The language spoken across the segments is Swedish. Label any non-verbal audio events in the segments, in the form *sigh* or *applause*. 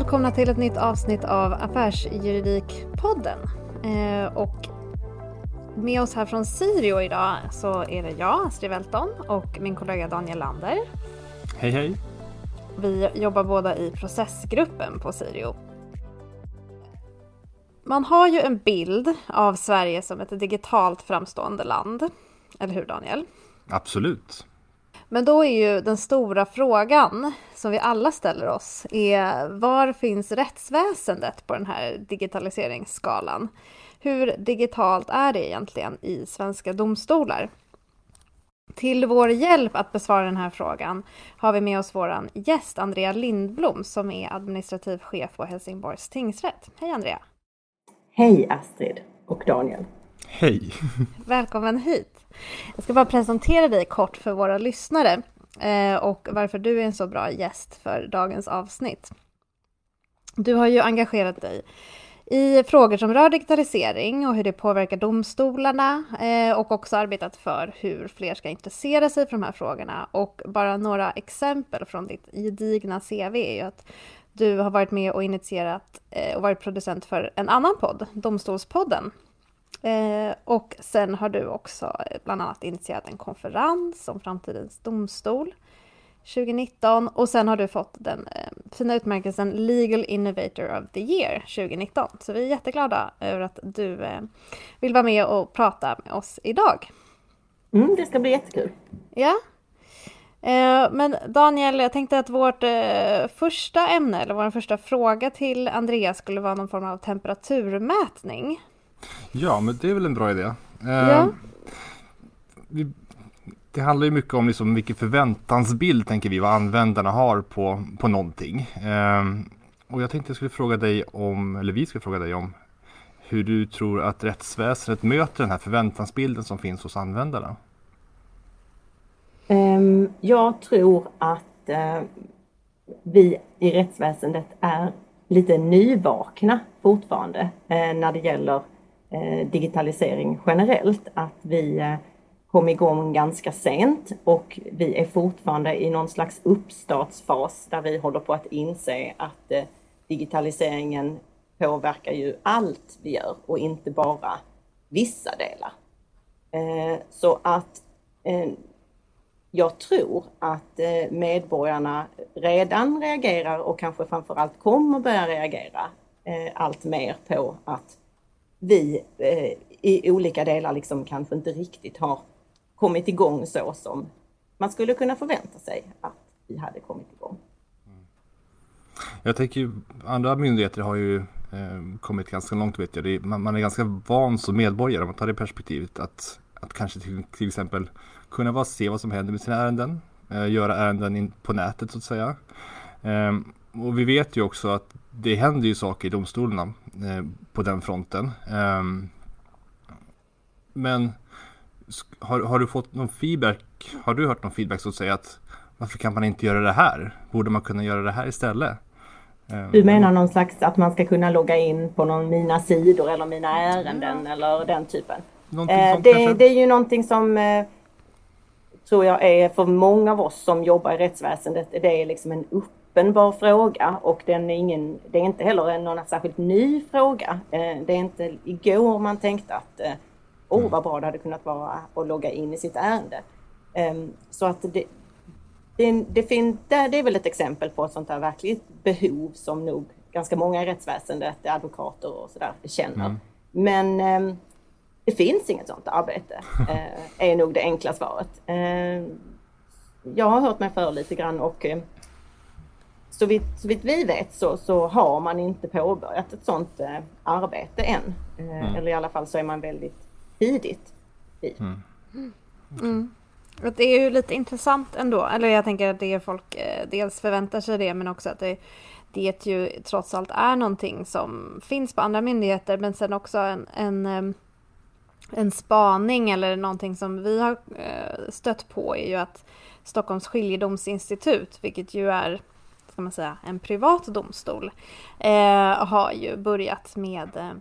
välkomna till ett nytt avsnitt av Affärsjuridikpodden. Eh, och med oss här från Sirio idag så är det jag, Astrid Welton, och min kollega Daniel Lander. Hej hej! Vi jobbar båda i processgruppen på Sirio. Man har ju en bild av Sverige som ett digitalt framstående land. Eller hur Daniel? Absolut. Men då är ju den stora frågan som vi alla ställer oss är var finns rättsväsendet på den här digitaliseringsskalan? Hur digitalt är det egentligen i svenska domstolar? Till vår hjälp att besvara den här frågan har vi med oss vår gäst Andrea Lindblom som är administrativ chef på Helsingborgs tingsrätt. Hej Andrea! Hej Astrid och Daniel! Hej! Välkommen hit! Jag ska bara presentera dig kort för våra lyssnare eh, och varför du är en så bra gäst för dagens avsnitt. Du har ju engagerat dig i frågor som rör digitalisering och hur det påverkar domstolarna eh, och också arbetat för hur fler ska intressera sig för de här frågorna. Och bara några exempel från ditt gedigna CV är ju att du har varit med och initierat eh, och varit producent för en annan podd, Domstolspodden, Eh, och sen har du också bland annat initierat en konferens om framtidens domstol 2019 och sen har du fått den eh, fina utmärkelsen Legal Innovator of the Year 2019. Så vi är jätteglada över att du eh, vill vara med och prata med oss idag. Mm, det ska bli jättekul. Ja. Eh, men Daniel, jag tänkte att vårt eh, första ämne, eller vår första fråga till Andreas skulle vara någon form av temperaturmätning. Ja, men det är väl en bra idé. Eh, Ja. vi, det handlar ju mycket om liksom vilken förväntansbild tänker vi vad användarna har på, på någonting. Eh, och jag tänkte jag skulle fråga dig om, eller vi skulle fråga dig om hur du tror att rättsväsendet möter den här förväntansbilden som finns hos användarna. Ehm, Jag tror att eh, vi i rättsväsendet är lite nyvakna fortfarande eh, när det gäller Eh, digitalisering generellt. Att vi eh, kom igång ganska sent och vi är fortfarande i någon slags uppstartsfas där vi håller på att inse att eh, digitaliseringen påverkar ju allt vi gör och inte bara vissa delar. Så att jag tror att medborgarna redan reagerar och kanske framförallt kommer börja reagera allt mer på att vi eh, i olika delar liksom kanske inte riktigt har kommit igång så som man skulle kunna förvänta sig att vi hade kommit igång. Mm. Jag tänker ju, andra myndigheter har ju eh, kommit ganska långt vet jag. Det är, man, man är ganska van som medborgare om man tar det perspektivet att, att kanske till, till exempel kunna bara se vad som händer med sina ärenden. Eh, göra ärenden in på nätet så att säga. Ehm, och vi vet ju också att det händer ju saker i domstolarna eh, på den fronten. Eh, men har, har du fått någon feedback? Har du hört någon feedback som säger att varför kan man inte göra det här? Borde man kunna göra det här istället? Eh, Du menar någon slags att man ska kunna logga in på någon mina sidor eller mina ärenden eller den typen? Eh, det, det är ju någonting som eh, tror jag är för många av oss som jobbar i rättsväsendet, det är liksom en uppenbar fråga och den är ingen, det är inte heller någon särskilt ny fråga. Eh, det är inte igår man tänkte att eh, åh vad bra det hade kunnat vara att logga in i sitt ärende. Ehm, så att det, det, det, fin, det, är väl ett exempel på ett sånt där verkligt behov som nog ganska många i rättsväsendet, advokater och sådär känner. Mm. Men ehm, det finns inget sånt arbete, *laughs* eh, är nog det enkla svaret. Eh, jag har hört mig för lite grann och så vitt, så vitt vi vet så, så har man inte påbörjat ett sånt eh, arbete än. Eh, Eller i alla fall så är man väldigt tidigt i. Och Det är ju lite intressant ändå, eller jag tänker att det folk eh, dels förväntar sig det men också att det, det ju trots allt är någonting som finns på andra myndigheter men sen också en, en, en spaning eller någonting som vi har eh, stött på är ju att Stockholms skiljedomsinstitut, vilket ju är ska man säga, en privat domstol, eh, har ju börjat med eh,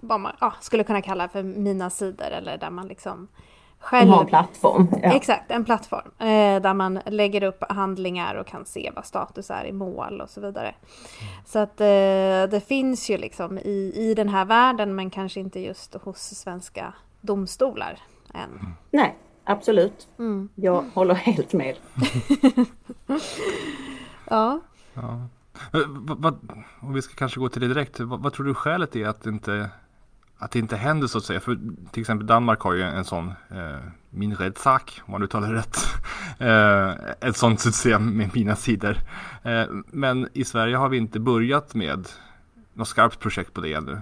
vad man ja, skulle kunna kalla för mina sidor eller där man liksom själv... ha en plattform. Ja. Exakt, en plattform eh, där man lägger upp handlingar och kan se vad status är i mål och så vidare. Så att eh, det finns ju liksom i, i den här världen men kanske inte just hos svenska domstolar än. Nej, absolut. Mm. Jag håller helt med. *laughs* *laughs* ja. Ja. Vad, om vi ska kanske gå till det direkt, vad, vad tror du skälet är att det inte att det inte händer så att säga. För till exempel Danmark har ju en sån eh, min räddsak, om man uttalar det rätt. *laughs* eh, ett sånt system med mina sidor. Eh, men i Sverige har vi inte börjat med något skarpt projekt på det ännu.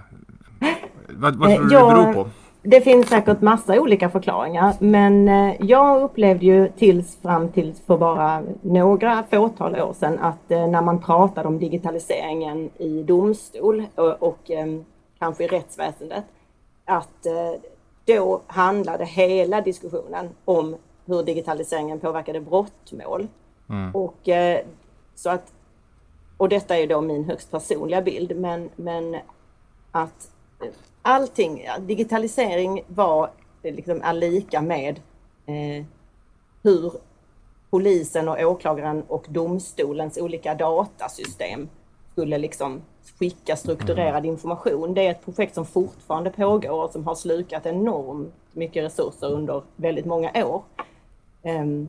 Vad, vad tror du jag, det beror på? Det finns säkert massa olika förklaringar men eh, jag upplevde ju tills fram till för bara några fåtal år sedan att eh, när man pratade om digitaliseringen i domstol och, och ehm, kanske i rättsväsendet, att eh, då handlade hela diskussionen om hur digitaliseringen påverkade brottmål. Mm. Och, eh, så att, och detta är då min högst personliga bild, men, men att allting, digitalisering var, liksom, är lika med eh, hur polisen och åklagaren och domstolens olika datasystem skulle liksom skicka strukturerad mm. information. Det är ett projekt som fortfarande pågår och som har slukat enormt mycket resurser under väldigt många år. Ehm,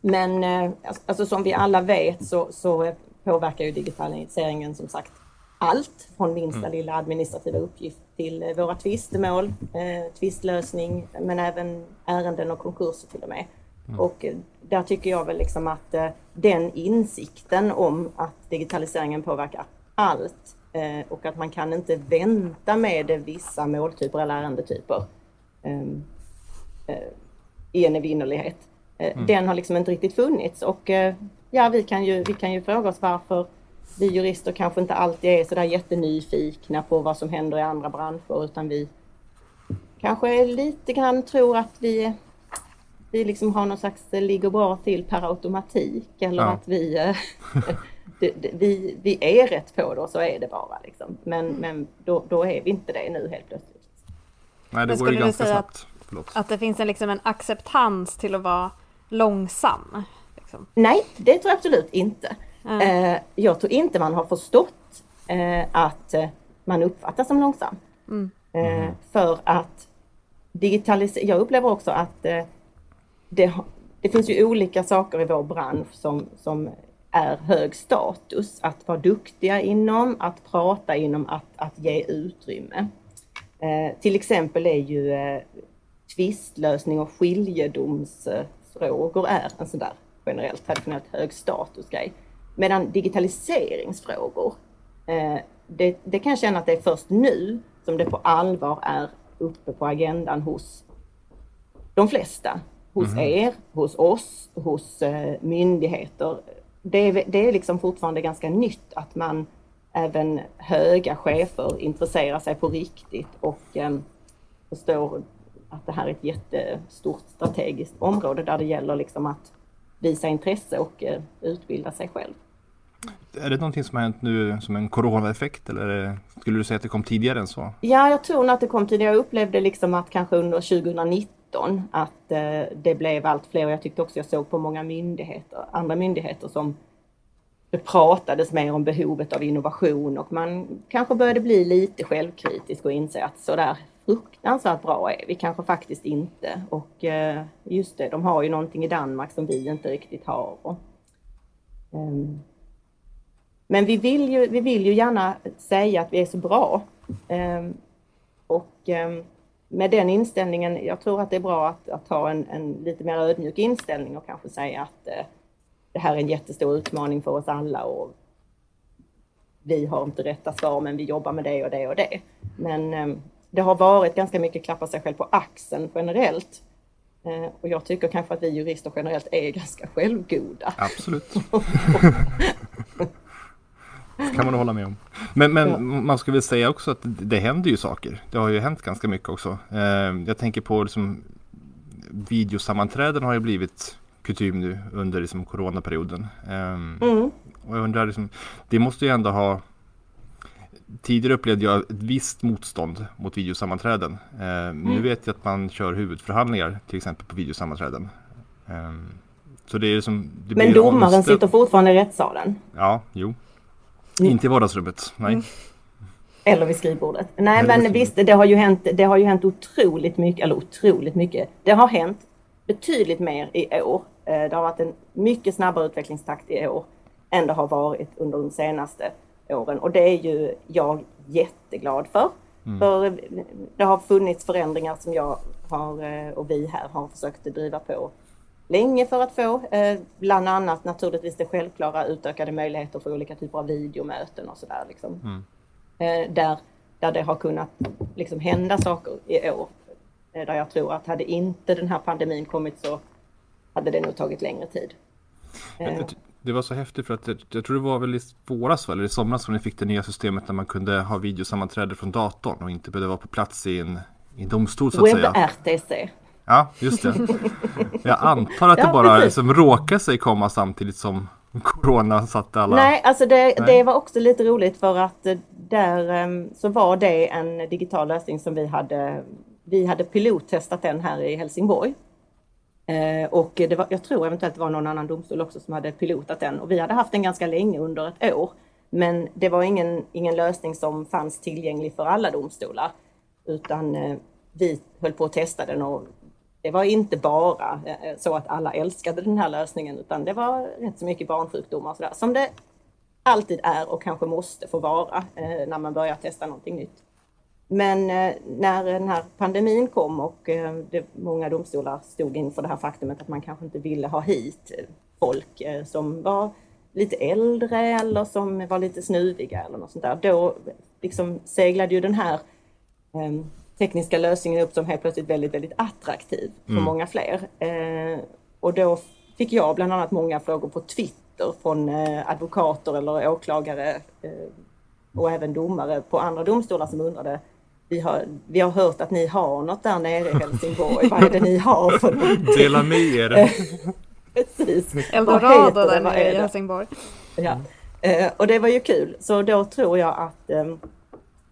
men eh, alltså som vi alla vet så, så påverkar ju digitaliseringen som sagt allt från minsta mm. lilla administrativa uppgift till eh, våra tvistemål, eh, tvistlösning men även ärenden och konkurser till och med. Mm. Och där tycker jag väl liksom att den insikten om att digitaliseringen påverkar allt eh, och att man kan inte vänta med vissa måltyper eller ärendetyper ehm, eh, i en evinnerlighet. Eh, mm. Den har liksom inte riktigt funnits och ja, vi kan, ju, vi kan ju fråga oss varför vi jurister kanske inte alltid är sådär jättenyfikna på vad som händer i andra branscher utan vi kanske lite grann tror att vi, vi liksom har någon slags ligger bra till per automatik eller ja. att vi *laughs* det, vi, vi är rätt på det och så är det bara. Liksom. Men, mm. men då, då är vi inte det nu helt plötsligt. Nej, det går ju ganska snabbt. Att, att det finns en, liksom en acceptans till att vara långsam? Liksom. Nej, det tror jag absolut inte. Mm. Eh, jag tror inte man har förstått eh, att eh, man uppfattas som långsam. Mm. Eh, mm. för att digitalisera, jag upplever också att eh, det, det finns ju olika saker i vår bransch som, som är hög status. Att vara duktiga inom, att prata inom, att, att ge utrymme. Eh, till exempel är ju eh, tvistlösning och skiljedomsfrågor är en sån där generellt traditionellt hög status grej. Medan digitaliseringsfrågor, eh, det, det kan jag känna att det är först nu som det på allvar är uppe på agendan hos de flesta. Hos mm. er, hos oss, hos eh, myndigheter det är, det är liksom fortfarande ganska nytt att man även höga chefer intresserar sig på riktigt och eh, förstår att det här är ett jättestort strategiskt område där det gäller liksom att visa intresse och eh, utbilda sig själv. Är det någonting som har hänt nu som en coronaeffekt eller skulle du säga att det kom tidigare än så? Ja, jag tror nog att det kom tidigare. Jag upplevde liksom att kanske under 2019 att eh, det blev allt fler och jag tyckte också jag såg på många myndigheter, andra myndigheter som det pratades mer om behovet av innovation och man kanske började bli lite självkritisk och inse att sådär fruktansvärt bra är vi kanske faktiskt inte. Och eh, just det, de har ju någonting i Danmark som vi inte riktigt har. Ehm, men vi vill, ju, vi vill ju gärna säga att vi är så bra. Ehm, och ehm, med den inställningen, jag tror att det är bra att, att ha en, en, lite mer ödmjuk inställning och kanske säga att eh, det här är en jättestor utmaning för oss alla och vi har inte rätta svar men vi jobbar med det och det och det. Men eh, det har varit ganska mycket klappa sig själv på axeln generellt. Eh, och jag tycker kanske att vi jurister generellt är ganska självgoda. Absolut. *laughs* kan man hålla med om. Men, men ja. man ska väl säga också att det händer ju saker. Det har ju hänt ganska mycket också. Eh, jag tänker på liksom videosammanträden har ju blivit kutym nu under liksom coronaperioden. Um, mm. Och jag undrar, liksom, det måste ju ändå ha tidigare upplevde jag ett visst motstånd mot videosammanträden. Eh, mm. Nu vet jag att man kör huvudförhandlingar till exempel på videosammanträden. Eh, så det är som, det Men domaren omstöp... sitter fortfarande i rättssalen? Ja, jo. Mm. Inte i vardagsrummet, nej. Mm. Eller vid skrivbordet. Nej Eller men visst, det har, ju hänt, det har ju hänt otroligt mycket, eller otroligt mycket. Det har hänt betydligt mer i år. Eh, det har varit en mycket snabbare utvecklingstakt i år än det har varit under de senaste åren och det är ju jag jätteglad för. Mm. För det har funnits förändringar som jag har eh, och vi här har försökt driva på länge för att få. Eh, bland annat naturligtvis det självklara utökade möjligheter för olika typer av videomöten och sådär. Liksom. Mm. Där, där det har kunnat liksom hända saker i år. Där jag tror att hade inte den här pandemin kommit så hade det nog tagit längre tid. Det var så häftigt för att jag, tror det var väl i våras eller i somras som ni fick det nya systemet där man kunde ha videosammanträde från datorn och inte behövde vara på plats i en, i domstol så att Web säga. WebRTC. Ja, just det. Jag antar att det bara liksom råkade sig komma samtidigt som Corona satte alla... Nej, alltså det, Nej. det var också lite roligt för att där ehm, så var det en digital lösning som vi hade. Vi hade pilottestat den här i Helsingborg. Eh, och det var, jag tror eventuellt det var någon annan domstol också som hade pilotat den och vi hade haft den ganska länge under ett år. Men det var ingen, ingen lösning som fanns tillgänglig för alla domstolar utan eh, vi höll på att testa den och det var inte bara eh, så att alla älskade den här lösningen utan det var rätt så mycket barnsjukdomar och sådär som det alltid är och kanske måste få vara eh, när man börjar testa någonting nytt. Men eh, när den här pandemin kom och eh, det, många domstolar stod inför det här faktumet att man kanske inte ville ha hit folk eh, som var lite äldre eller som var lite snuviga eller något sånt där. Då liksom seglade ju den här eh, tekniska lösningen upp som helt plötsligt väldigt, väldigt attraktiv för mm. många fler. Och då fick jag bland annat många frågor på Twitter från advokater eller åklagare och även domare på andra domstolar som undrade vi har, vi har hört att ni har något där nere i Helsingborg. Vad är det ni har för något? Dela med er. Precis. Eldorado där nere i Helsingborg. Ja. Eh, och det var ju kul. Så då tror jag att um,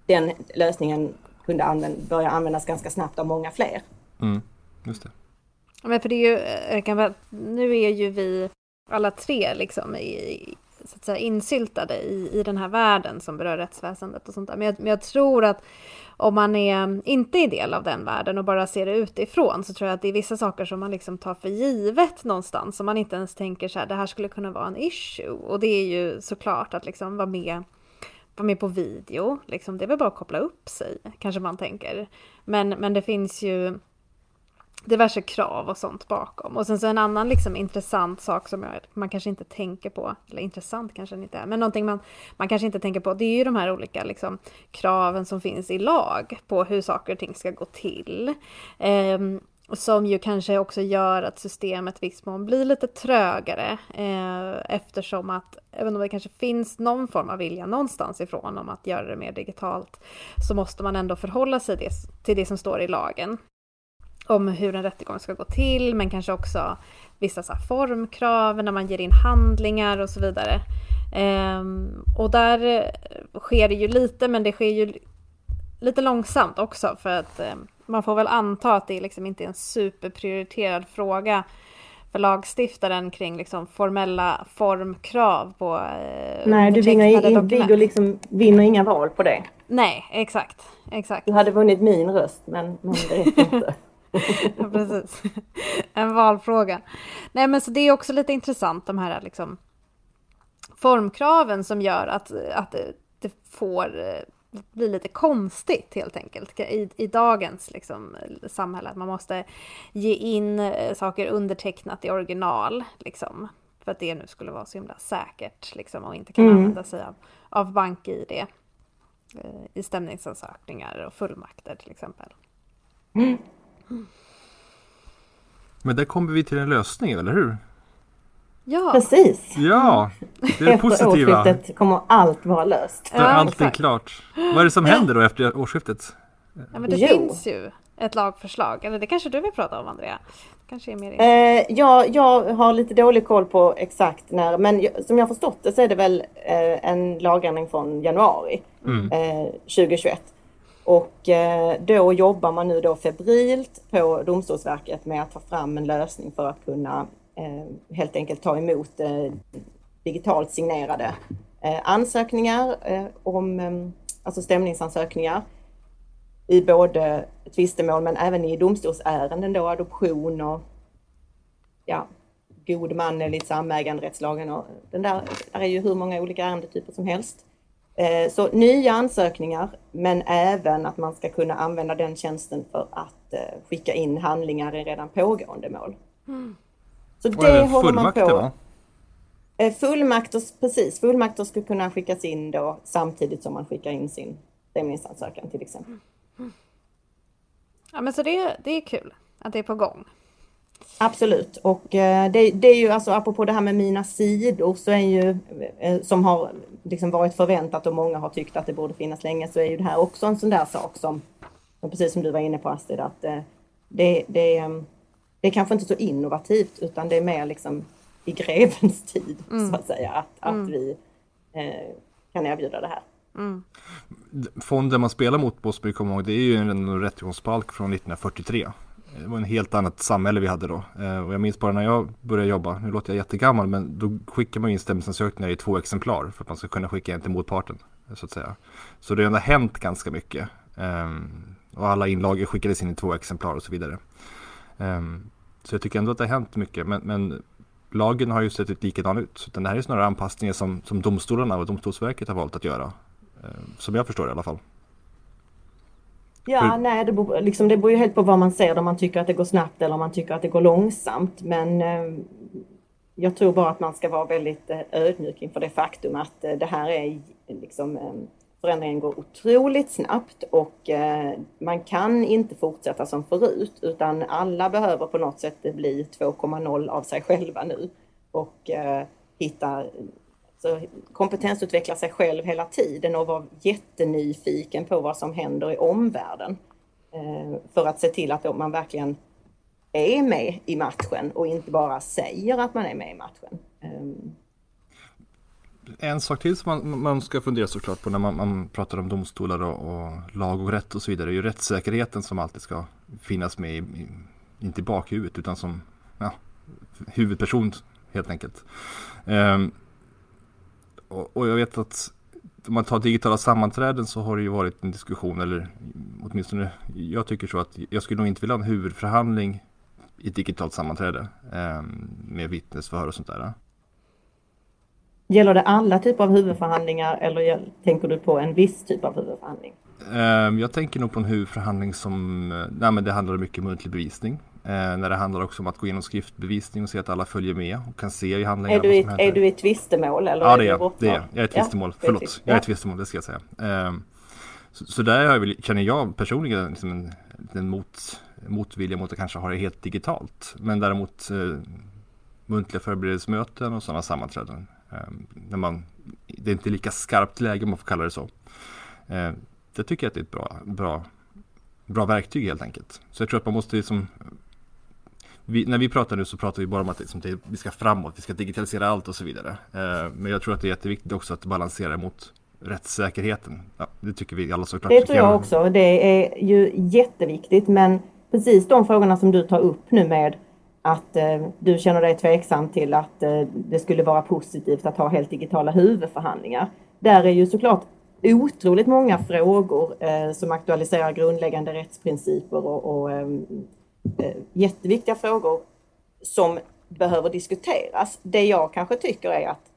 den lösningen kunde använd börja användas ganska snabbt av många fler. Mm, just det. Men för det är ju, eh, nu är ju vi alla tre liksom i, så att säga, insyltade i, i den här världen som berör rättsväsendet och sånt där. Men jag, men jag tror att om man är inte är del av den världen och bara ser det utifrån så tror jag att det är vissa saker som man liksom tar för givet någonstans som man inte ens tänker så här, det här skulle kunna vara en issue. Och det är ju såklart att liksom vara med, vara med på video, liksom, det är väl bara att koppla upp sig, kanske man tänker. Men, men det finns ju diverse krav och sånt bakom. Och sen så en annan liksom intressant sak som jag, man kanske inte tänker på, eller intressant kanske inte är, men någonting man, man kanske inte tänker på, det är ju de här olika liksom, kraven som finns i lag på hur saker och ting ska gå till. Eh, som ju kanske också gör att systemet viss mån blir lite trögare eh, eftersom att, även om det kanske finns någon form av vilja någonstans ifrån om att göra det mer digitalt, så måste man ändå förhålla sig det, till det som står i lagen om hur en rättegång ska gå till, men kanske också vissa så formkrav när man ger in handlingar och så vidare. Ehm, och där eh, sker det ju lite, men det sker ju lite långsamt också för att eh, man får väl anta att det liksom inte är en superprioriterad fråga för lagstiftaren kring liksom formella formkrav på eh, Nej, du vinner, liksom, vinner inga val på det. Nej, exakt. exakt. Du hade vunnit min röst, men, men det räcker inte. *laughs* *laughs* Precis. En valfråga. Nej men så det är också lite intressant de här liksom formkraven som gör att, att det får eh, bli lite konstigt helt enkelt i, i dagens liksom, samhälle. Att man måste ge in eh, saker undertecknat i original. Liksom, för att det nu skulle vara så himla säkert liksom, och inte kan mm. använda sig av, av bank-id eh, i stämningsansökningar och fullmakter till exempel. Mm. Men där kommer vi till en lösning, eller hur? Ja, precis. Ja, det är det positiva. Efter årsskiftet kommer allt vara löst. Då är allting klart. Vad är det som händer då efter årsskiftet? Ja, men det jo. finns ju ett lagförslag. Eller det kanske du vill prata om, Andrea? Kanske är mer eh, ja, jag har lite dålig koll på exakt när, men som jag förstått det så är det väl eh, en lagändring från januari mm. eh, 2021. Och eh, då jobbar man nu då febrilt på Domstolsverket med att ta fram en lösning för att kunna eh, helt enkelt ta emot eh, digitalt signerade ansökningar om alltså stämningsansökningar i både tvistemål men även i domstolsärenden då, adoption och ja, god man enligt samäganderättslagen och den där, där är ju hur många olika ärendetyper som helst. Eh, så nya ansökningar, men även att man ska kunna använda den tjänsten för att eh, skicka in handlingar i redan pågående mål. Mm. Så det, det håller man på. Va? Eh, fullmakter, precis, fullmakter ska kunna skickas in då samtidigt som man skickar in sin stämningsansökan till exempel. Ja men så det, det är kul att det är på gång. Absolut och eh, det, det, är ju alltså apropå det här med mina sidor så är ju eh, som har liksom varit förväntat och många har tyckt att det borde finnas länge så är ju det här också en sån där sak som, precis som du var inne på Astrid att det, det, det, det är kanske inte så innovativt utan det är mer liksom i grevens tid mm. så att säga att, att mm. vi eh, kan erbjuda det här. Mm. Fonden man spelar mot man komma ihåg, det är ju en rättegångsbalk från 1943. Det var en helt annat samhälle vi hade då. Eh, och jag minns bara när jag började jobba, nu låter jag jättegammal, men då skickar man in stämningsansökningar i två exemplar för att man ska kunna skicka en till motparten. Så att säga. Så det har hänt ganska mycket. Ehm, och alla inlagor skickades in i två exemplar och så vidare. Ehm, så jag tycker ändå att det har hänt mycket. Men, men lagen har ju sett ut likadan ut. Så det här är snarare anpassningar som, som domstolarna och Domstolsverket har valt att göra. Ehm, som jag förstår det i alla fall. Ja, nej, det beror, liksom, det beror ju helt på vad man ser, om man tycker att det går snabbt eller om man tycker att det går långsamt. Men eh, jag tror bara att man ska vara väldigt eh, ödmjuk inför det faktum att eh, det här är liksom eh, förändringen går otroligt snabbt och eh, man kan inte fortsätta som förut utan alla behöver på något sätt bli 2,0 av sig själva nu och eh, hitta så kompetensutveckla sig själv hela tiden och vara jättenyfiken på vad som händer i omvärlden. Eh, för att se till att man verkligen är med i matchen och inte bara säger att man är med i matchen. Eh. En sak till som man, man ska fundera såklart på när man, man pratar om domstolar och, och, lag och rätt och så vidare är ju rättssäkerheten som alltid ska finnas med, i, inte i bakhuvudet utan som ja, huvudperson helt enkelt. Um, och, jag vet att om man tar digitala sammanträden så har det ju varit en diskussion eller åtminstone jag tycker så att jag skulle nog inte vilja ha en huvudförhandling i ett digitalt sammanträde eh, med vittnesförhör och sånt där. Gäller det alla typer av huvudförhandlingar eller tänker du på en viss typ av huvudförhandling? Eh, jag tänker nog på en huvudförhandling som, eh, nej men det handlar mycket om muntlig bevisning. Eh, när det handlar också om att gå igenom skriftbevisning och se att alla följer med och kan se i handlingarna. Är du i, är du i tvistemål? Eller ja, det är jag. Det är, jag är i tvistemål. Ja, Förlåt, jag är i tvistemål, det ska jag säga. Eh, så, så, där jag, känner jag personligen liksom en, en mot, motvilja mot att kanske ha det helt digitalt. Men däremot eh, muntliga förberedelsemöten och sådana sammanträden. Eh, när man, det är inte lika skarpt läge om man får kalla det så. Eh, det tycker jag att det är ett bra, bra, bra verktyg helt enkelt. Så jag tror att man måste liksom vi, när vi pratar nu så pratar vi bara om att liksom, vi ska framåt, vi ska digitalisera allt och så vidare. Eh, men jag tror att det är jätteviktigt också att balansera mot rättssäkerheten. Ja, det tycker vi alla såklart. Det tror jag också. Det är ju jätteviktigt. Men precis de frågorna som du tar upp nu med att eh, du känner dig tveksam till att eh, det skulle vara positivt att ha helt digitala huvudförhandlingar. Där är ju såklart otroligt många frågor eh, som aktualiserar grundläggande rättsprinciper och, och eh, Eh, jätteviktiga frågor som behöver diskuteras. Det jag kanske tycker är att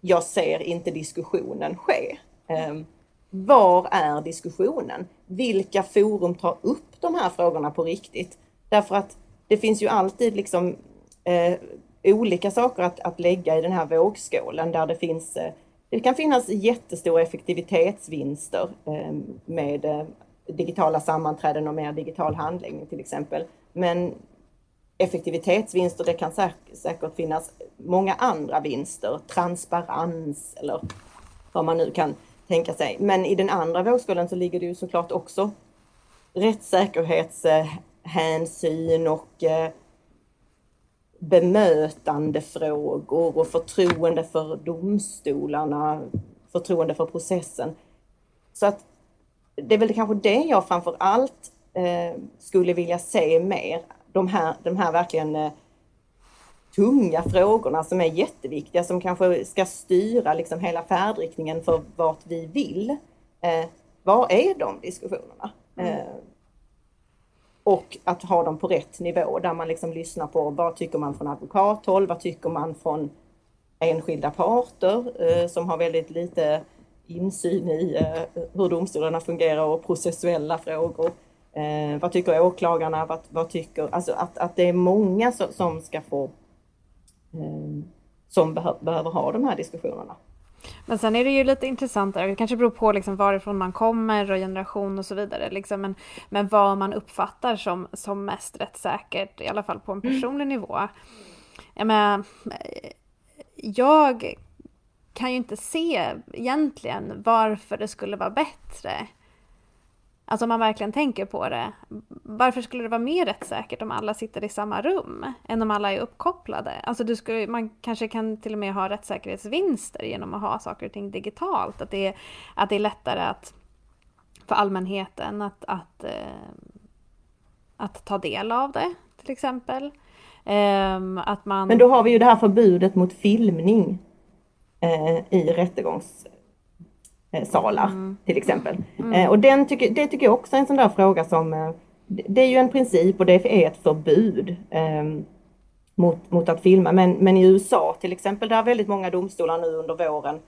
jag ser inte diskussionen ske. Eh, var är diskussionen? Vilka forum tar upp de här frågorna på riktigt? Därför att det finns ju alltid liksom eh, olika saker att, att lägga i den här vågskålen där det finns eh, det kan finnas jättestora effektivitetsvinster ehm, eh, med digitala sammanträden och mer digital handläggning till exempel. Men effektivitetsvinster, det kan säkert finnas många andra vinster, transparens eller vad man nu kan tänka sig. Men i den andra vågskålen så ligger det ju såklart också rättssäkerhetshänsyn och eh, bemötandefrågor och förtroende för domstolarna, förtroende för processen. Så att det är väl kanske det jag framför allt eh, skulle vilja se mer. De här, de här verkligen eh, tunga frågorna som är jätteviktiga, som kanske ska styra liksom hela färdriktningen för vart vi vill. Eh, vad är de diskussionerna? Mm. Eh, och att ha dem på rätt nivå där man liksom lyssnar på vad tycker man från advokathåll, vad tycker man från enskilda parter eh, som har väldigt lite insyn i eh, hur domstolarna fungerar och processuella frågor. Eh, vad tycker åklagarna? Vad, vad tycker, alltså att, att det är många som, som ska få eh, som behö, behöver ha de här diskussionerna. Men sen är det ju lite intressantare, det kanske beror på liksom varifrån man kommer och generation och så vidare. Liksom, men, men vad man uppfattar som, som mest rättssäkert, i alla fall på en mm. personlig mm. nivå. Jag, menar, jag kan ju inte se egentligen varför det skulle vara bättre. Alltså om man verkligen tänker på det. Varför skulle det vara mer rättssäkert om alla sitter i samma rum än om alla är uppkopplade? Alltså du skulle, man kanske kan till och med ha rättssäkerhetsvinster genom att ha saker och ting digitalt. Att det är, att det är lättare att, för allmänheten att, att, att, att ta del av det till exempel. Ehm, att man... Men då har vi ju det här förbudet mot filmning eh, i rättegångssalar mm. till exempel. Mm. Eh, och den tycker, det tycker jag också är en sån där fråga som eh, det är ju en princip och det är ett förbud ehm, mot, mot att filma. Men, men i USA till exempel, där väldigt många domstolar nu under våren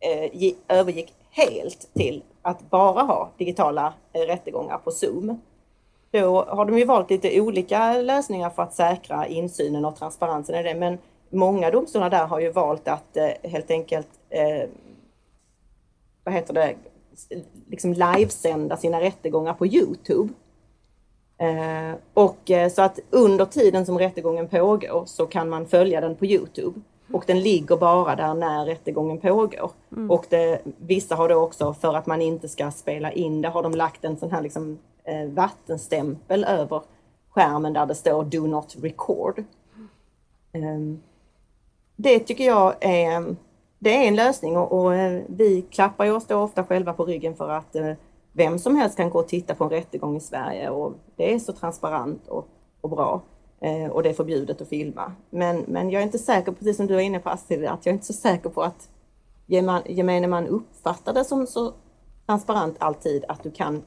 eh, övergick helt till att bara ha digitala eh, rättegångar på Zoom. Då har de ju valt lite olika lösningar för att säkra insynen och transparensen i det. Men många domstolar där har ju valt att eh, helt enkelt, eh, vad heter det, liksom livesända sina rättegångar på Youtube. Eh, och så att under tiden som rättegången pågår så kan man följa den på Youtube. Och den ligger bara där när rättegången pågår. Mm. Och det, vissa har då också, för att man inte ska spela in det, har de lagt en sån här liksom, eh, vattenstämpel över skärmen där det står Do not record. Um, det tycker jag är, det är en lösning och, och eh, vi klappar ju oss då ofta själva på ryggen för att eh, vem som helst kan gå och titta på en rättegång i Sverige och det är så transparent och, och bra. Eh, och det är förbjudet att filma. Men, men jag är inte säker, precis som du var inne på Astrid, att jag är inte så säker på att gemene man uppfattar det som så transparent alltid att du kan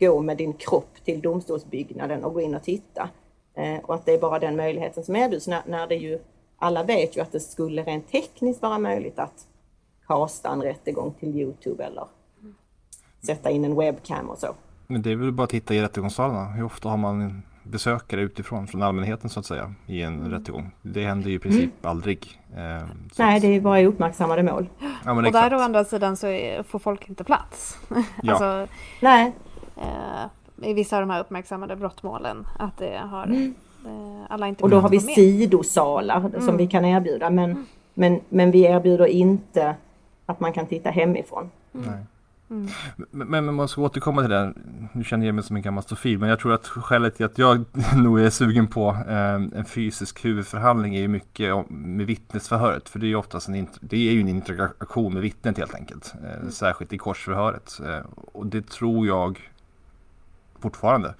gå med din kropp till domstolsbyggnaden och gå in och titta. Eh, och att det är bara den möjligheten som erbjuds när, när det ju alla vet ju att det skulle rent tekniskt vara möjligt att kasta en rättegång till Youtube eller sätta in en webcam och så. Men det är väl bara att titta i rättegångssalarna. Hur ofta har man besökare utifrån, från allmänheten så att säga, i en mm. rättegång? Det händer ju i princip mm. aldrig. Eh, Nej, det är bara i uppmärksamade mål. Ja, och där å andra sidan så är, får folk inte plats. *laughs* Ja. alltså, Nej. Eh, I vissa av de här uppmärksammade brottmålen, att det har mm alla inte och då har vi sidosalar mm. som vi kan erbjuda men, mm. men, men vi erbjuder inte att man kan titta hemifrån. Mm. Mm. Men, men man ska återkomma till det, nu känner jag mig som en gammal stofil, men jag tror att skälet till att jag *laughs* nog är sugen på eh, en fysisk huvudförhandling är ju mycket med vittnesförhöret. För det är ju oftast en, det är ju en interaktion med vittnet helt enkelt. Eh, mm. Särskilt i korsförhöret. Eh, och det tror jag fortfarande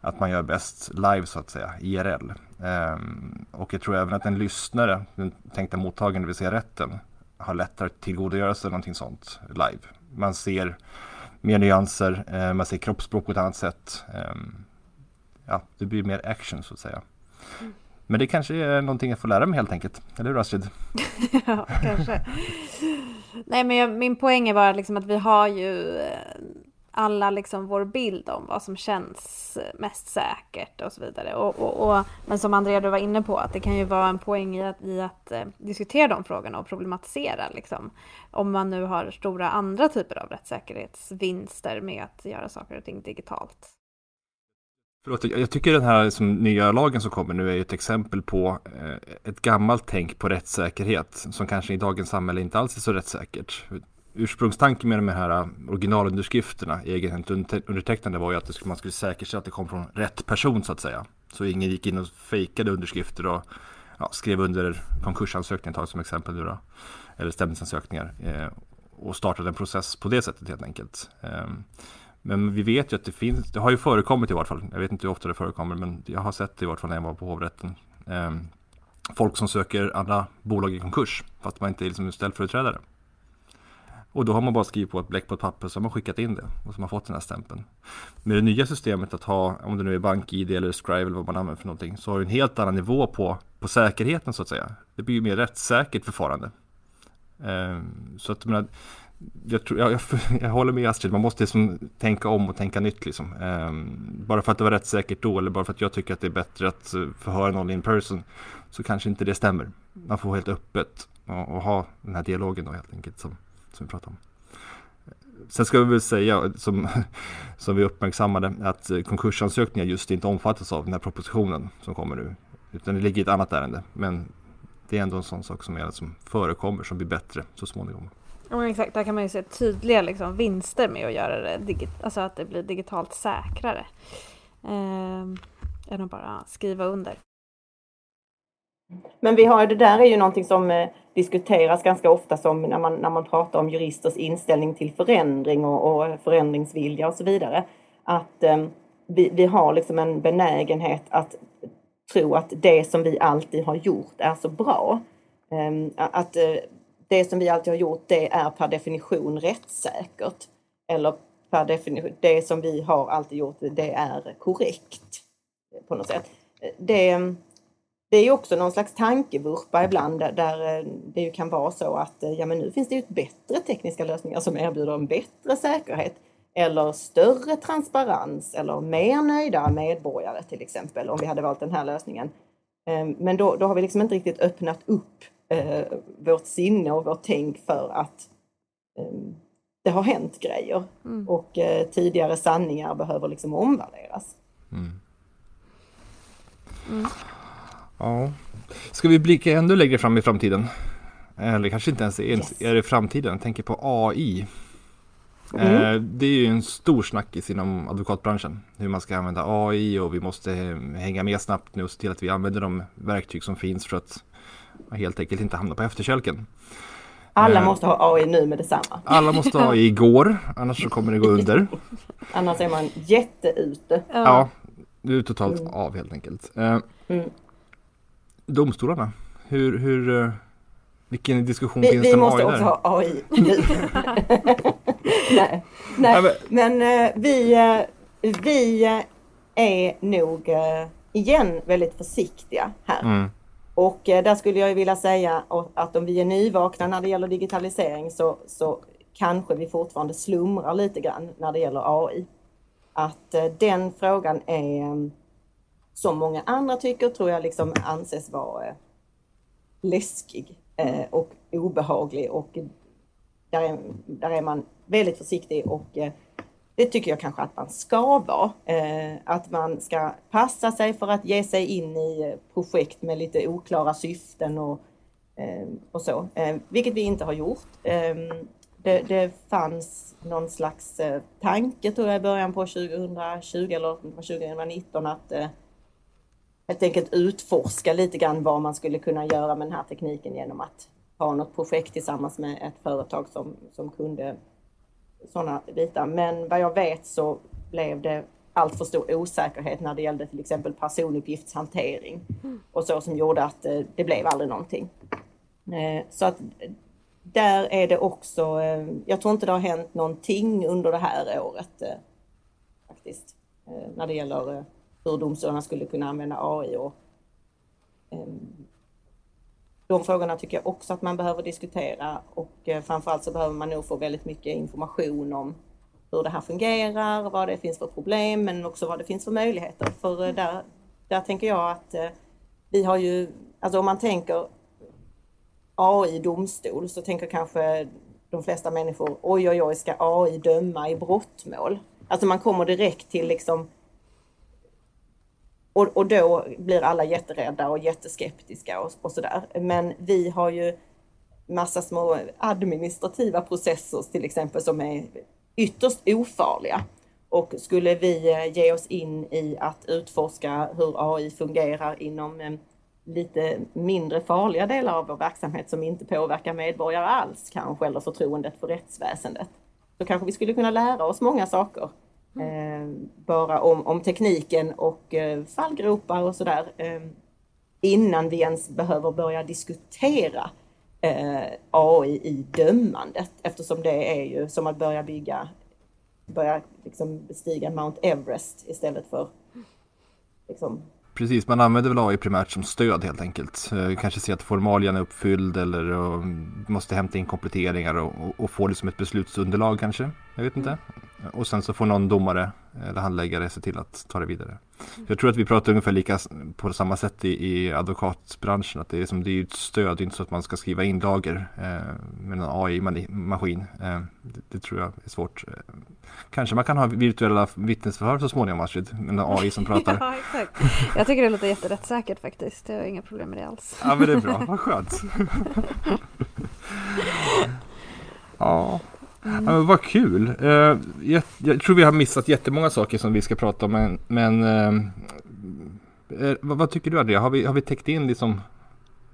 att man gör bäst live så att säga, IRL. Um, ehm, och jag tror även att en lyssnare, den tänkta mottagaren, det vill säga rätten, har lättare att tillgodogöra sig någonting sånt live. Man ser mer nyanser, eh, man ser kroppsspråk på ett annat sätt. Um, ja, det blir mer action så att säga. Mm. Men det kanske är någonting jag får lära mig helt enkelt. Eller hur Astrid? *laughs* ja, kanske. Nej, men jag, min poäng är bara liksom att vi har ju eh, alla liksom vår bild om vad som känns mest säkert och så vidare. Och, och, och, men som Andrea du var inne på, att det kan ju vara en poäng i att, i att eh, diskutera de frågorna och problematisera. Liksom. Om man nu har stora andra typer av rättssäkerhetsvinster med att göra saker och ting digitalt. Förlåt, jag tycker den här liksom, nya lagen som kommer nu är ett exempel på eh, ett gammalt tänk på rättssäkerhet som kanske i dagens samhälle inte alls är så rättssäkert ursprungstanken med de här äh, originalunderskrifterna, egenhändigt undertecknande var ju att man skulle säkerställa att det kom från rätt person så att säga. Så ingen gick in och fejkade underskrifter och ja, skrev under konkursansökningar, tag som exempel nu då. Eller stämningsansökningar. Eh, och startade en process på det sättet helt enkelt. Eh, men vi vet ju att det finns, det har ju förekommit i vart fall, jag vet inte hur ofta det förekommer, men jag har sett det i vart fall när jag var på hovrätten. Eh, folk som söker andra bolag i konkurs, fast man inte är liksom ställföreträdare. Och då har man bara skrivit på ett bläck på ett papper så har man skickat in det och så har man fått den här stämpeln. Med det nya systemet att ha, om det nu är BankID eller Scribe eller vad man använder för någonting, så har du en helt annan nivå på, på säkerheten så att säga. Det blir ju mer rättssäkert förfarande. Ehm, så att menar, jag, tror, jag, jag, *laughs* jag, håller med Astrid, man måste liksom tänka om och tänka nytt. Liksom. Ehm, bara för att det var rättssäkert då eller bara för att jag tycker att det är bättre att förhöra någon in person så kanske inte det stämmer. Man får helt öppet och, och ha den här dialogen då helt enkelt som, som vi pratade om. Sen ska vi väl säga, som, *laughs* som vi uppmärksammade, att konkursansökningar just inte omfattas av den här propositionen som kommer nu. Utan det ligger i ett annat ärende. Men det är ändå en sån sak som, är, som förekommer som blir bättre så småningom. Ja exakt, där kan man ju se tydliga liksom, vinster med att göra det, digit alltså att det blir digitalt säkrare. Eh, än att bara skriva under. Men vi har det där är ju någonting som eh, diskuteras ganska ofta som när man, när man pratar om juristers inställning till förändring och, och förändringsvilja och så vidare. Att eh, vi, vi har liksom en benägenhet att tro att det som vi alltid har gjort är så bra. Eh, att eh, det som vi alltid har gjort det är per definition rättssäkert. Eller per definition, det som vi har alltid gjort det är korrekt. Eh, på något sätt. Eh, det, det är också någon slags tankevurpa ibland där, där det ju kan vara så att ja, men nu finns det ju bättre tekniska lösningar som erbjuder en bättre säkerhet eller större transparens eller mer nöjda medborgare till exempel om vi hade valt den här lösningen. Ehm, men då, då har vi liksom inte riktigt öppnat upp eh, vårt sinne och vårt tänk för att eh, det har hänt grejer mm. och eh, tidigare sanningar behöver liksom omvärderas. Mm. Mm. Ja. Ska vi blicka ännu längre fram i framtiden? Eller kanske inte ens yes. är det framtiden? Jag tänker på AI. Mm. Eh, det är ju en stor snackis inom advokatbranschen. Hur man ska använda AI och vi måste hänga med snabbt nu och se till att vi använder de verktyg som finns för att helt enkelt inte hamna på efterkälken. Alla eh, måste ha AI nu med detsamma. Alla måste ha AI igår, annars så kommer det gå under. *laughs* annars är man jätteute. Ja, du är totalt mm. av helt enkelt. Eh, mm. Domstolarna, hur, hur, vilken diskussion vi, finns det om AI där? Vi måste också ha AI nu. *laughs* nej, nej. men äh, vi, äh, vi är nog igen väldigt försiktiga här. Mm. Och där skulle jag vilja säga att om vi är nyvakna när det gäller digitalisering så, så kanske vi fortfarande slumrar lite grann när det gäller AI. Att den frågan är, som många andra tycker, tror jag liksom anses vara läskig eh, och obehaglig och där är, där är man väldigt försiktig och eh, det tycker jag kanske att man ska vara. Eh, att man ska passa sig för att ge sig in i projekt med lite oklara syften och, och så, vilket vi inte har gjort. Det, det, fanns någon slags tanke tror jag i början på 2020 eller 2019 att helt enkelt utforska lite grann vad man skulle kunna göra med den här tekniken genom att ha något projekt tillsammans med ett företag som, som kunde sådana bitar. Men vad jag vet så blev det allt för stor osäkerhet när det gällde till exempel personuppgiftshantering och så som gjorde att eh, det blev aldrig någonting. Eh, så att där är det också, eh, jag tror inte det har hänt någonting under det här året faktiskt när det gäller hur domstolarna skulle kunna använda AI. Och, um, de frågorna tycker jag också att man behöver diskutera och eh, framförallt så behöver man nog få väldigt mycket information om hur det här fungerar, vad det finns för problem men också vad det finns för möjligheter. För eh, där, där tänker jag att eh, vi har ju, alltså om man tänker AI domstol så tänker kanske de flesta människor oj oj oj ska AI döma i brottmål? Alltså man kommer direkt till liksom och, och då blir alla jätterädda och jätteskeptiska och, och sådär. Men vi har ju massa små administrativa processer till exempel som är ytterst ofarliga. Och skulle vi eh, ge oss in i att utforska hur AI fungerar inom eh, lite mindre farliga delar av vår verksamhet som inte påverkar medborgare alls kanske, eller förtroendet för rättsväsendet. Så kanske vi skulle kunna lära oss många saker. Eh, bara om, om tekniken och eh, fallgropar och sådär. Eh, innan vi ens behöver börja diskutera eh, AI i dömandet eftersom det är ju som att börja bygga, börja liksom bestiga Mount Everest istället för liksom, Precis, man använder väl AI primärt som stöd helt enkelt. Eh, Kanske se att formalien är uppfylld eller måste hämta in kompletteringar och, och, och få liksom ett beslutsunderlag kanske. Jag vet inte. Och sen så får någon domare eller handläggare se till att ta det vidare. Jag tror att vi pratar ungefär lika på samma sätt i, i advokatbranschen. Att det är, som, det är ett stöd, det är inte så att man ska skriva in lager eh, med en AI-maskin. Eh, det, det tror jag är svårt. Eh, Kanske man kan ha virtuella vittnesförhör så småningom Astrid, med en AI som pratar. *laughs* Ja, exakt. Jag tycker det låter jätterättssäkert faktiskt. Jag har inga problem med det alls. Ja men det är bra, vad skönt. *laughs* ja. Ja, men vad kul. Eh, jag, jag tror vi har missat jättemånga saker som vi ska prata om men, men eh, eh, vad, vad tycker du Andrea? Har vi, har vi täckt in liksom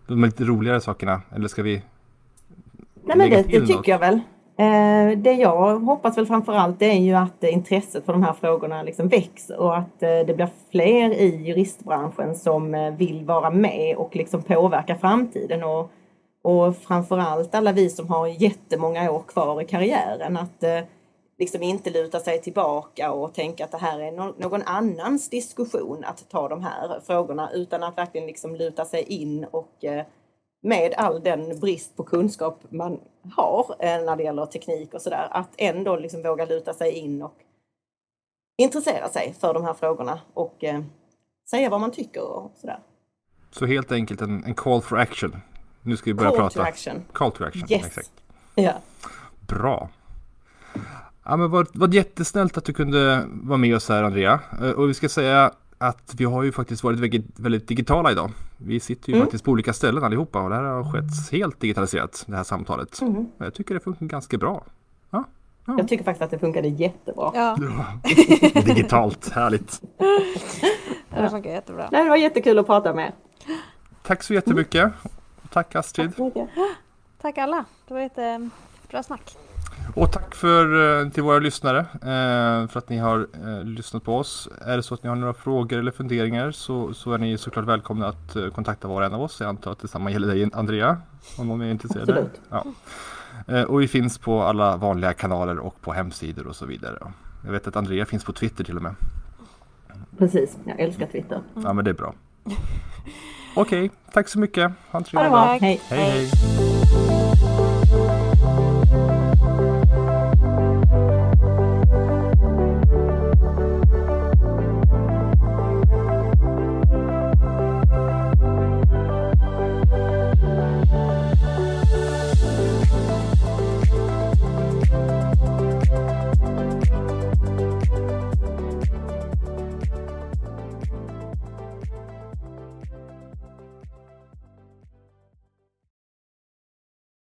de lite roligare sakerna eller ska vi Nej men det, det tycker något? jag väl. Det jag hoppas väl framförallt det är ju att intresset för de här frågorna liksom växer och att det blir fler i juristbranschen som vill vara med och liksom påverka framtiden och, och framförallt alla vi som har jättemånga år kvar i karriären att eh, liksom inte luta sig tillbaka och tänka att det här är någon annans diskussion att ta de här frågorna utan att verkligen liksom luta sig in och eh, med all den brist på kunskap man har eh, när det gäller teknik och sådär, att ändå liksom våga luta sig in och intressera sig för de här frågorna och säga vad man tycker och sådär. Så helt enkelt en, en call for action. Nu ska vi börja Call prata. to action. Call to action. Yes. Exakt. Ja. Bra. Ja, men vad, vad jättesnällt att du kunde vara med oss här Andrea. Eh, Och vi ska säga att vi har ju faktiskt varit väldigt, väldigt digitala idag. Vi sitter ju Mm. faktiskt på olika ställen allihopa och det här har skett helt digitaliserat det här samtalet. Och Jag tycker det funkar ganska bra. Jag tycker faktiskt att det funkade jättebra. Ja, *laughs* Digitalt, härligt. det funkar jättebra. Nej, det var jättekul att prata med er. Tack så jättemycket. Tack Astrid. Tack så mycket. *gasps* Tack alla. Det var jättebra snack. Och tack för, eh, till våra lyssnare eh, för att ni har eh, lyssnat på oss. Är det så att ni har några frågor eller funderingar så, så är ni såklart välkomna att eh, kontakta var och en av oss. Jag antar att detsamma gäller dig Andrea om någon är intresserad. Absolut. Ja. Eh, Och vi finns på alla vanliga kanaler och på hemsidor och så vidare. Jag vet att Andrea finns på Twitter till och med. Precis, jag älskar Twitter. Ja men det är bra. *laughs* Okej, okay, tack så mycket. Ha en trevlig dag. Hej. hej. hej.